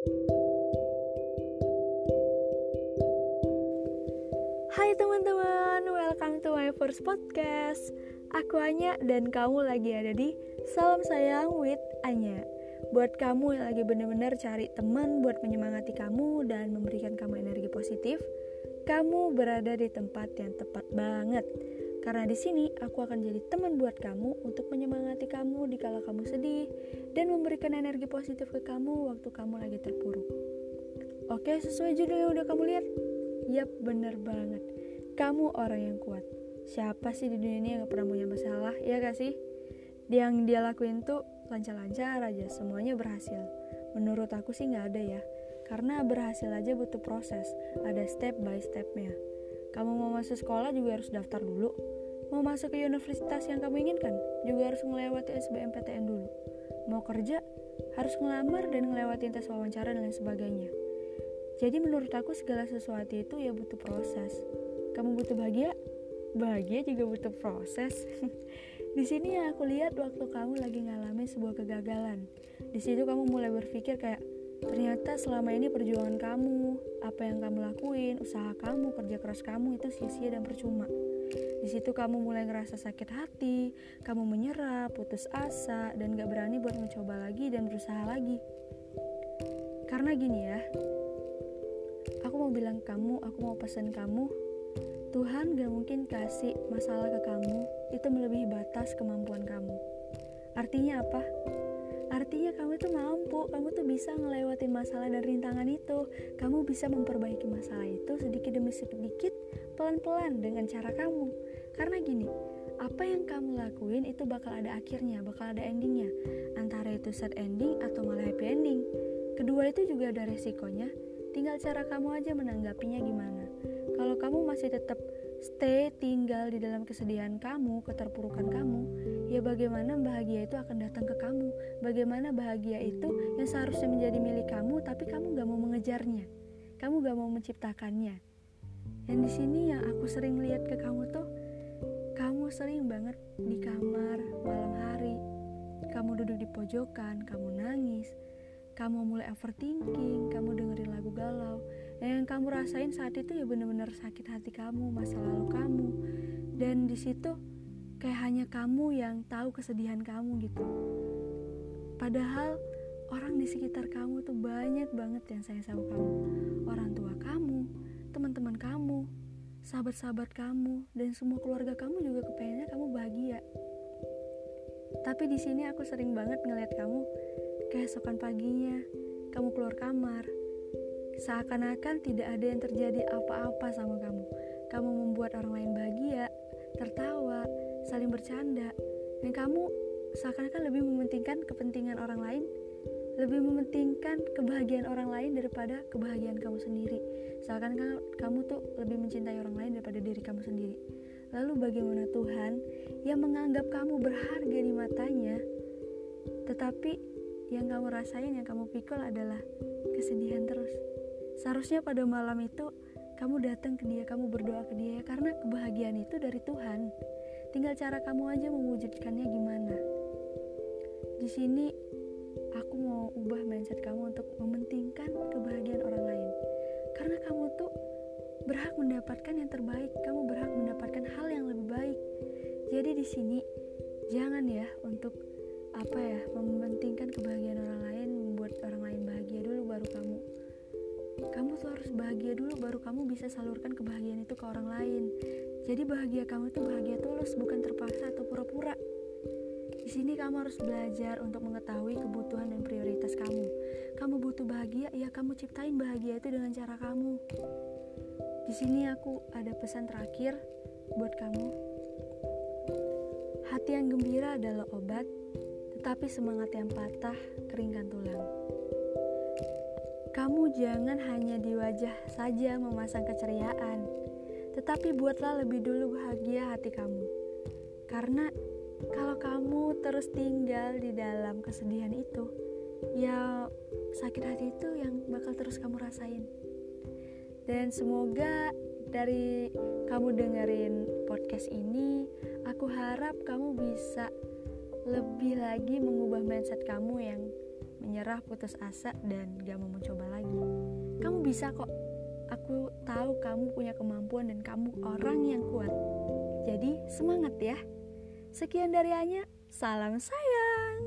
Hai teman-teman, welcome to my first podcast. Aku Anya dan kamu lagi ada di Salam Sayang with Anya. Buat kamu yang lagi bener-bener cari teman buat menyemangati kamu dan memberikan kamu energi positif Kamu berada di tempat yang tepat banget karena di sini aku akan jadi teman buat kamu untuk menyemangati kamu di kala kamu sedih dan memberikan energi positif ke kamu waktu kamu lagi terpuruk. Oke, sesuai judul yang udah kamu lihat? Yap, bener banget. Kamu orang yang kuat. Siapa sih di dunia ini yang gak pernah punya masalah, ya gak sih? Yang dia lakuin tuh lancar-lancar aja, semuanya berhasil. Menurut aku sih gak ada ya, karena berhasil aja butuh proses, ada step by stepnya. Kamu mau masuk sekolah juga harus daftar dulu. Mau masuk ke universitas yang kamu inginkan juga harus melewati SBMPTN dulu. Mau kerja harus ngelamar dan ngelewatin tes wawancara dan lain sebagainya. Jadi menurut aku segala sesuatu itu ya butuh proses. Kamu butuh bahagia? Bahagia juga butuh proses. Di sini yang aku lihat waktu kamu lagi ngalamin sebuah kegagalan. Di situ kamu mulai berpikir kayak ternyata selama ini perjuangan kamu, apa yang kamu lakuin, usaha kamu, kerja keras kamu itu sia-sia dan percuma. Di situ kamu mulai ngerasa sakit hati, kamu menyerah, putus asa, dan gak berani buat mencoba lagi dan berusaha lagi. Karena gini ya, aku mau bilang kamu, aku mau pesan kamu, Tuhan gak mungkin kasih masalah ke kamu itu melebihi batas kemampuan kamu. Artinya apa? Artinya kamu itu mampu, kamu tuh bisa ngelewatin masalah dan rintangan itu. Kamu bisa memperbaiki masalah itu sedikit demi sedikit, pelan-pelan dengan cara kamu. Karena gini, apa yang kamu lakuin itu bakal ada akhirnya, bakal ada endingnya. Antara itu sad ending atau malah happy ending. Kedua itu juga ada resikonya, Tinggal cara kamu aja menanggapinya gimana. Kalau kamu masih tetap stay tinggal di dalam kesedihan kamu, keterpurukan kamu, ya bagaimana bahagia itu akan datang ke kamu? Bagaimana bahagia itu yang seharusnya menjadi milik kamu, tapi kamu gak mau mengejarnya, kamu gak mau menciptakannya. Dan di sini yang aku sering lihat ke kamu tuh, kamu sering banget di kamar malam hari, kamu duduk di pojokan, kamu nangis, kamu mulai overthinking, kamu dengerin lagu galau. Yang kamu rasain saat itu ya bener-bener sakit hati kamu, masa lalu kamu. Dan di situ kayak hanya kamu yang tahu kesedihan kamu gitu. Padahal orang di sekitar kamu tuh banyak banget yang sayang sama kamu. Orang tua kamu, teman-teman kamu, sahabat-sahabat kamu, dan semua keluarga kamu juga kepengennya kamu bahagia. Tapi di sini aku sering banget ngeliat kamu Keesokan paginya, kamu keluar kamar. Seakan-akan tidak ada yang terjadi apa-apa sama kamu. Kamu membuat orang lain bahagia, tertawa, saling bercanda, dan kamu seakan-akan lebih mementingkan kepentingan orang lain, lebih mementingkan kebahagiaan orang lain daripada kebahagiaan kamu sendiri. Seakan akan kamu tuh lebih mencintai orang lain daripada diri kamu sendiri. Lalu bagaimana Tuhan yang menganggap kamu berharga di matanya, tetapi yang kamu rasain, yang kamu pikul adalah kesedihan terus. Seharusnya pada malam itu kamu datang ke dia, kamu berdoa ke dia karena kebahagiaan itu dari Tuhan. Tinggal cara kamu aja mewujudkannya gimana. Di sini aku mau ubah mindset kamu untuk mementingkan kebahagiaan orang lain. Karena kamu tuh berhak mendapatkan yang terbaik, kamu berhak mendapatkan hal yang lebih baik. Jadi di sini jangan ya untuk apa ya mementingkan bahagia dulu baru kamu bisa salurkan kebahagiaan itu ke orang lain. Jadi bahagia kamu itu bahagia tulus bukan terpaksa atau pura-pura. Di sini kamu harus belajar untuk mengetahui kebutuhan dan prioritas kamu. Kamu butuh bahagia ya kamu ciptain bahagia itu dengan cara kamu. Di sini aku ada pesan terakhir buat kamu. Hati yang gembira adalah obat tetapi semangat yang patah keringkan tulang. Kamu jangan hanya di wajah saja memasang keceriaan, tetapi buatlah lebih dulu bahagia hati kamu. Karena kalau kamu terus tinggal di dalam kesedihan itu, ya sakit hati itu yang bakal terus kamu rasain. Dan semoga dari kamu dengerin podcast ini, aku harap kamu bisa lebih lagi mengubah mindset kamu yang menyerah, putus asa, dan gak mau mencoba lagi. Kamu bisa kok. Aku tahu kamu punya kemampuan dan kamu orang yang kuat. Jadi semangat ya. Sekian dari Anya, salam sayang.